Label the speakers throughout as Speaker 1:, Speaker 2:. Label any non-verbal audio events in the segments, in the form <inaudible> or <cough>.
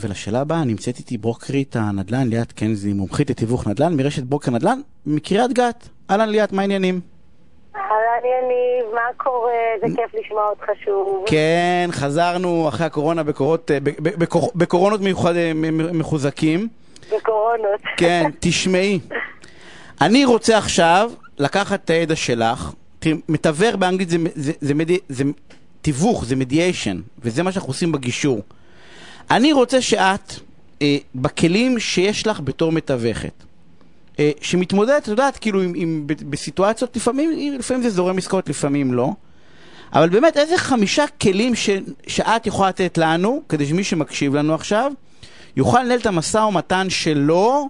Speaker 1: ולשאלה הבאה, נמצאת איתי ברוקרית הנדל"ן ליאת קנזי, מומחית לתיווך נדל"ן מרשת ברוקר נדל"ן מקריית גת. אהלן ליאת, מה העניינים?
Speaker 2: אהלן יניב, מה קורה? זה כיף לשמוע אותך שוב.
Speaker 1: כן, חזרנו אחרי הקורונה בקורות, ב- בקור- בקורונות מיוחד, מ- מחוזקים.
Speaker 2: בקורונות.
Speaker 1: כן, <laughs> תשמעי. אני רוצה עכשיו לקחת את הידע שלך, מתווך באנגלית זה, זה, זה, מדי, זה תיווך, זה מדיאשן, וזה מה שאנחנו עושים בגישור. אני רוצה שאת, אה, בכלים שיש לך בתור מתווכת, אה, שמתמודדת, את יודעת, כאילו, עם, עם, בסיטואציות, לפעמים, לפעמים זה זורם עסקאות, לפעמים לא. אבל באמת, איזה חמישה כלים ש, שאת יכולה לתת לנו, כדי שמי שמקשיב לנו עכשיו, יוכל לנהל את המשא ומתן שלו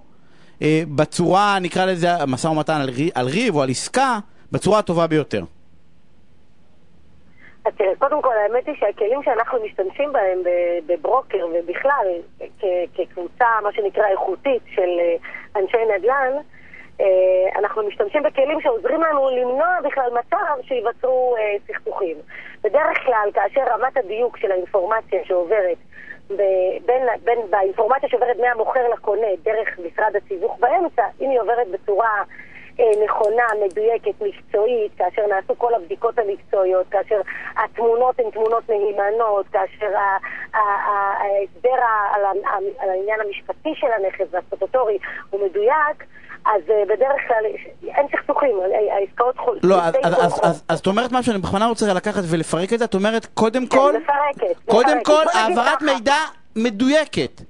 Speaker 1: אה, בצורה, נקרא לזה, משא ומתן על, על ריב או על עסקה, בצורה הטובה ביותר.
Speaker 2: תראה, קודם כל, האמת היא שהכלים שאנחנו משתמשים בהם בברוקר ובכלל, כקבוצה, מה שנקרא, איכותית של אה, אנשי נדל"ן, אה, אנחנו משתמשים בכלים שעוזרים לנו למנוע בכלל מצב שייווצרו אה, סכסוכים. בדרך כלל, כאשר רמת הדיוק של האינפורמציה שעוברת בין, בין, באינפורמציה שעוברת מהמוכר לקונה דרך משרד התיווך באמצע, אם היא עוברת בצורה נכונה, מדויקת, מקצועית, כאשר נעשו כל הבדיקות המקצועיות, כאשר התמונות הן תמונות מהימנות, כאשר ההסבר על העניין המשפטי של הנכס והסטטוטורי הוא מדויק, אז אה, בדרך כלל אין סכסוכים, ה- העסקאות חול...
Speaker 1: לא, אז, את אומרת משהו, אני בכוונה רוצה לקחת ולפרק את זה, את אומרת, קודם כל,
Speaker 2: כן, מפרקת.
Speaker 1: קודם. כל, העברת מידע מדויקת.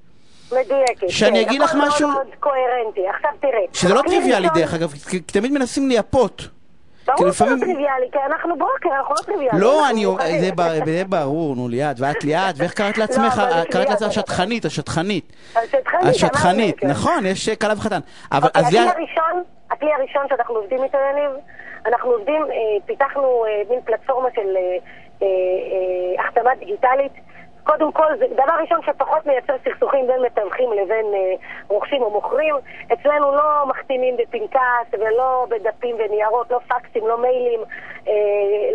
Speaker 2: מדויקת.
Speaker 1: שאני
Speaker 2: כן,
Speaker 1: אגיד לך
Speaker 2: מאוד
Speaker 1: משהו?
Speaker 2: מאוד קוהרנטי. עכשיו תראה.
Speaker 1: שזה לא טריוויאלי דרך אגב, כי תמיד מנסים לייפות.
Speaker 2: ברור שזה לא טריוויאלי, כי אנחנו ברוקר, אנחנו לא טריוויאליים.
Speaker 1: לא, אני,
Speaker 2: מיוחדים.
Speaker 1: זה בר- זה ברור, נו ליאת, ואת ליאת, ואיך קראת לעצמך?
Speaker 2: לא, אבל
Speaker 1: קראת לעצמך השטחנית, השטחנית.
Speaker 2: השטחנית.
Speaker 1: נכון, יש כלה וחתן. אבל
Speaker 2: אוקיי,
Speaker 1: אז ליאת,
Speaker 2: הכלי הראשון שאנחנו עובדים איתו, יניב, אנחנו עובדים, אה, פיתחנו אה, מין פלטפורמה של אה, אה, אה, החתמה דיגיטלית. קודם כל, זה דבר ראשון שפחות מייצר סכסוכים בין מתווכים לבין אה, רוכשים או מוכרים. אצלנו לא מחתימים בפנקס ולא בדפים וניירות, לא פקסים, לא מיילים, אה,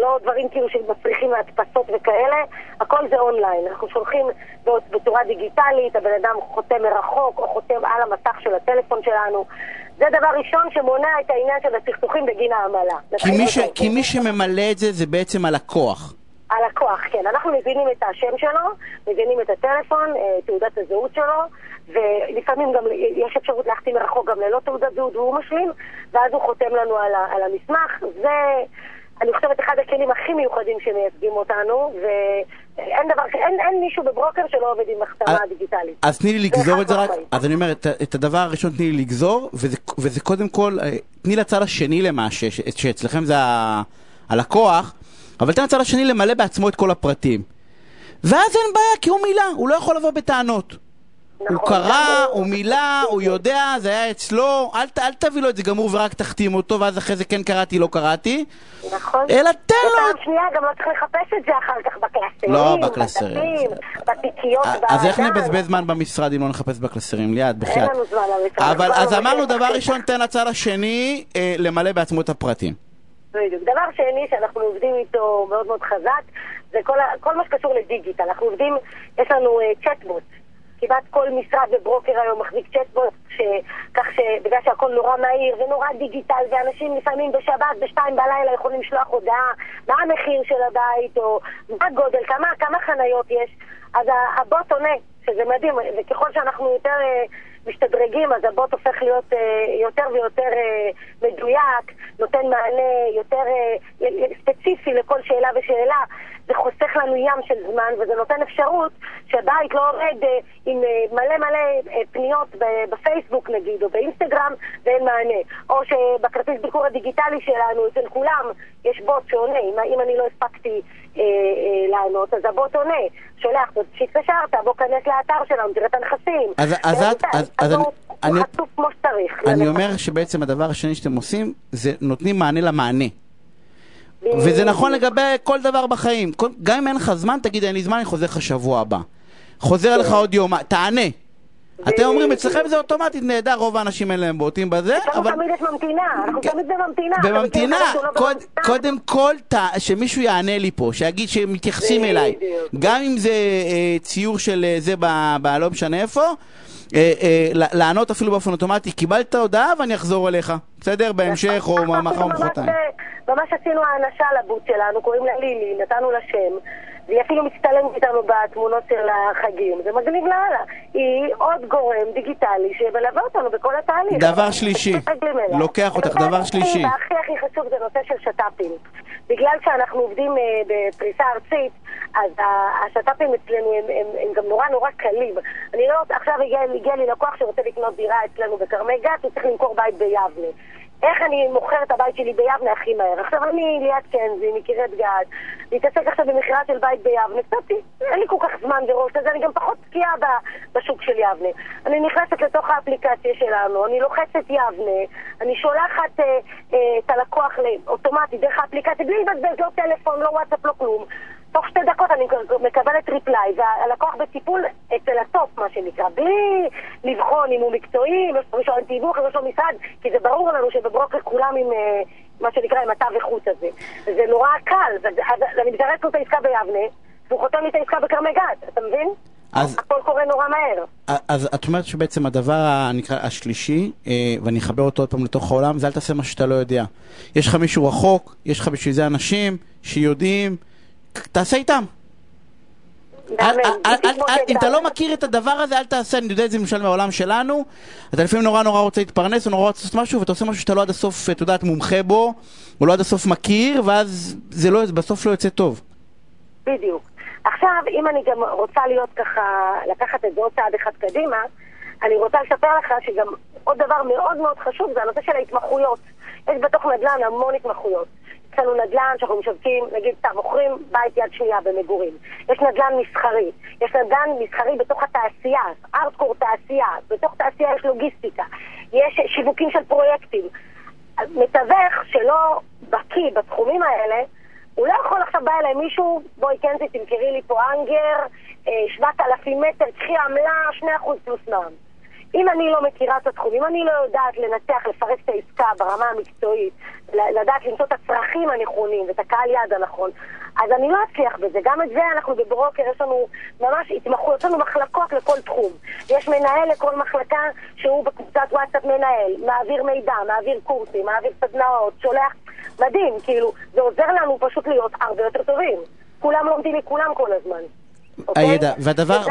Speaker 2: לא דברים כאילו שמצריכים הדפסות וכאלה. הכל זה אונליין. אנחנו שולחים בצורה דיגיטלית, הבן אדם חותם מרחוק או חותם על המסך של הטלפון שלנו. זה דבר ראשון שמונע את העניין של הסכסוכים בגין העמלה.
Speaker 1: כי מי ש-. כי מי שממלא את זה, זה בעצם הלקוח.
Speaker 2: הלקוח, כן. אנחנו מבינים את השם שלו, מבינים את הטלפון, אה, תעודת הזהות שלו, ולפעמים גם יש אפשרות להחתים מרחוק גם ללא תעודת זהות והוא משלים, ואז הוא חותם לנו על, ה- על המסמך. זה, אני חושבת, אחד הכלים הכי מיוחדים שמייצגים אותנו, ואין דבר, אין, אין מישהו בברוקר שלא עובד עם החתמה
Speaker 1: אה,
Speaker 2: דיגיטלית.
Speaker 1: אז תני לי לגזור את זה רק. אז אני אומר, את, את הדבר הראשון תני לי לגזור, וזה, וזה קודם כל, אה, תני לצד השני למה, שאצלכם זה הלקוח, אבל תן לצד השני למלא בעצמו את כל הפרטים. ואז אין בעיה, כי הוא מילא, הוא לא יכול לבוא בטענות. הוא
Speaker 2: נכון,
Speaker 1: קרא, הוא מילא, הוא יודע, זה היה אצלו, אל, אל תביא לו את זה גמור ורק תחתים אותו, ואז אחרי זה כן קראתי, לא קראתי,
Speaker 2: נכון.
Speaker 1: אלא תן לו
Speaker 2: ופעם שנייה גם לא צריך לחפש את זה אחר כך בקלסרים,
Speaker 1: לא, בקלסרים.
Speaker 2: בתיקיות,
Speaker 1: אז איך
Speaker 2: באדם.
Speaker 1: נבזבז זמן במשרד אם לא נחפש בקלסרים? ליד, בחייאת.
Speaker 2: אין לנו זמן למשרד.
Speaker 1: אבל אז אמרנו. דבר ראשון, תן לצד השני אה, למלא בעצמו את הפרטים.
Speaker 2: בדיוק. דבר שני שאנחנו עובדים איתו מאוד מאוד חזק, זה כל, ה- כל מה שקשור לדיגיטל. אנחנו עובדים, יש לנו uh, צ'טבוט. כמעט כל משרד וברוקר היום מחזיק צ'טבוט, ש... כך שבגלל שהכל נורא מהיר ונורא דיגיטל, ואנשים לפעמים בשבת, בשתיים בלילה יכולים לשלוח הודעה מה המחיר של הבית, או מה הגודל, כמה, כמה חניות יש, אז הבוט עונה, שזה מדהים, וככל שאנחנו יותר אה, משתדרגים, אז הבוט הופך להיות אה, יותר ויותר אה, מדויק, נותן מענה יותר אה, ספציפי לכל שאלה ושאלה. חוסך לנו ים של זמן, וזה נותן אפשרות שבית לא עומד אה, עם אה, מלא מלא אה, פניות בפייסבוק נגיד, או באינסטגרם, ואין מענה. או שבכרטיס ביקור הדיגיטלי שלנו, אצל כולם, יש בוט שעונה. אם, אם אני לא הספקתי אה, אה, לענות, אז הבוט עונה. שולח, שהתקשרת, בוא כנס לאתר שלנו, תראה את הנכסים.
Speaker 1: אז- אז את- אז- אז אני-
Speaker 2: הוא
Speaker 1: אני-. אני
Speaker 2: לנכס.
Speaker 1: אומר שבעצם הדבר השני שאתם עושים, זה נותנים מענה למענה. וזה נכון לגבי כל דבר בחיים. כל- גם אם אין לך זמן, תגיד, אין לי זמן, אני חוזר לך שבוע הבא. חוזר לך עוד יום, תענה. אתם אומרים, אצלכם זה אוטומטית נהדר, רוב האנשים אין להם בוטים בזה,
Speaker 2: אבל... תמיד יש ממתינה, אנחנו כן. תמיד בממתינה.
Speaker 1: בממתינה, קודם כל שמישהו יענה לי פה, שיגיד שמתייחסים אליי. גם אם זה אה, ציור של אה, זה בלא משנה איפה. אה, לענות אפילו באופן אוטומטי, קיבלת הודעה ואני אחזור אליך, בסדר? בהמשך או מחר או מחרתיים.
Speaker 2: ממש עשינו האנשה לבוט שלנו, קוראים לה לילי, נתנו לה שם. והיא אפילו מצטלמת איתנו בתמונות של החגים, זה מגניב לאללה. היא עוד גורם דיגיטלי שמלווה אותנו בכל התהליך.
Speaker 1: דבר שלישי, <laughs> לוקח אותך, דבר שלישי.
Speaker 2: והכי הכי חשוב זה נושא של שת"פים. בגלל שאנחנו עובדים אה, בפריסה ארצית, אז השת"פים אצלנו הם, הם, הם גם נורא נורא קלים. אני לא, עכשיו הגיע, הגיע לי לקוח שרוצה לקנות דירה אצלנו בכרמי גת, הוא צריך למכור בית ביבנה. איך אני מוכר את הבית שלי ביבנה הכי מהר. עכשיו אני ליאת קנזי, מקריית גת, מתעסק עכשיו במכירה של בית ביבנה, קצת, אין לי כל כך זמן וראש לזה, אני גם פחות בקיאה בשוק של יבנה. אני נכנסת לתוך האפליקציה שלנו, אני לוחצת יבנה, אני שולחת אה, אה, את הלקוח אוטומטית דרך האפליקציה, בלי לבזבז, לא טלפון, לא וואטסאפ, לא כלום. תוך שתי דקות אני מקבלת reply, והלקוח בטיפול אצל ה top, מה שנקרא, בלי לבחון אם הוא מקצועי, אם יש לו רישיון תיווך, אם יש לו משרד, כי זה ברור לנו שבברוקר כולם עם אה, מה שנקרא, עם התו איכות הזה. זה נורא קל, אני זורקת לו את העסקה ביבנה, והוא חותם לי את העסקה בכרמי גת, אתה מבין? אז, הכל קורה נורא מהר.
Speaker 1: אז את אומרת שבעצם הדבר הנקרא השלישי, אה, ואני אחבר אותו עוד פעם לתוך העולם, זה אל תעשה מה שאתה לא יודע. יש לך מישהו רחוק, יש לך בשביל זה אנשים שיודעים, תעשה איתם. אם אתה לא מכיר את הדבר הזה, אל תעשה, אני יודע את זה למשל מהעולם שלנו, אתה לפעמים נורא נורא רוצה להתפרנס, או נורא רוצה לעשות משהו, ואתה עושה משהו שאתה לא עד הסוף, את יודעת, מומחה בו, או לא עד הסוף מכיר, ואז זה לא, בסוף לא יוצא טוב.
Speaker 2: בדיוק. עכשיו, אם אני גם רוצה להיות ככה, לקחת את זה עוד צעד אחד קדימה, אני רוצה לספר לך שגם עוד דבר מאוד מאוד חשוב זה הנושא של ההתמחויות. יש בתוך נדל"ן המון התמחויות. יש לנו נדל"ן שאנחנו משווקים, נגיד סתם, מוכרים בית יד שנייה במגורים. יש נדל"ן מסחרי. יש נדל"ן מסחרי בתוך התעשייה, ארטקור תעשייה. בתוך תעשייה יש לוגיסטיקה. יש שיווקים של פרויקטים. מתווך שלא בקיא בתחומים האלה, הוא לא יכול עכשיו בא אליי מישהו, בואי קנזי, תמכרי לי פה אנגר, 7,000 אה, מטר, קחי עמלה, 2% פלוס מע"מ. אם אני לא מכירה את התחום, אם אני לא יודעת לנתח, לפרק את העסקה ברמה המקצועית, לדעת למצוא את הצרכים הנכונים ואת הקהל יעד הנכון, אז אני לא אצליח בזה. גם את זה אנחנו בברוקר, יש לנו ממש התמחות, יש לנו מחלקות לכל תחום. יש מנהל לכל מחלקה שהוא בקבוצת וואטסאפ מנהל, מעביר מידע, מעביר קורסים, מעביר סדנאות, שולח, מדהים, כאילו, זה עוזר לנו פשוט להיות הרבה יותר טובים. כולם לומדים מכולם כל הזמן.
Speaker 1: אוקיי? הידע, והדבר,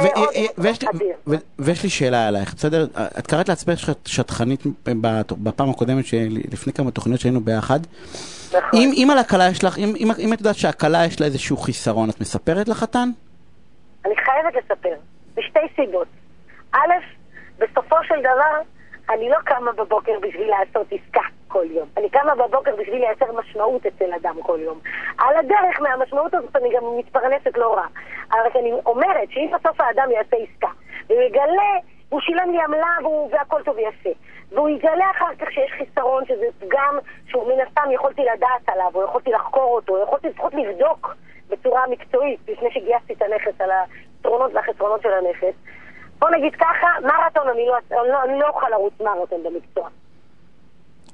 Speaker 1: ויש לי שאלה עלייך, בסדר? את קראת לעצמך שטחנית בפעם הקודמת, לפני כמה תוכניות שהיינו ביחד. נכון. אם על הכלה יש לך, אם את יודעת שהכלה יש לה איזשהו חיסרון, את מספרת לחתן?
Speaker 2: אני חייבת לספר, בשתי סיבות. א', בסופו של דבר, אני לא קמה בבוקר בשביל לעשות עסקה כל יום. אני קמה בבוקר בשביל לייצר משמעות אצל אדם כל יום. על הדרך, מהמשמעות הזאת אני גם מתפרנסת לא רע. אבל אני אומרת שאם בסוף האדם יעשה עסקה, והוא יגלה, הוא שילם לי עמלה והכל טוב ויפה. והוא יגלה אחר כך שיש חיסרון, שזה פגם שהוא מן הסתם יכולתי לדעת עליו, או יכולתי לחקור אותו, או יכולתי לפחות לבדוק בצורה מקצועית, לפני שגייסתי את הנכס על היתרונות והחסרונות של הנכס. בוא נגיד ככה, מרתון, אני לא, לא, אני לא אוכל לרוץ מרתון במקצוע.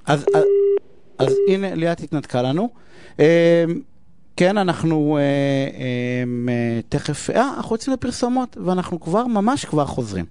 Speaker 1: אז, אז, אז הנה, ליאת התנתקה לנו. אה, כן, אנחנו אה, אה, תכף, אה, אנחנו יוצאים לפרסומות, ואנחנו כבר, ממש כבר חוזרים.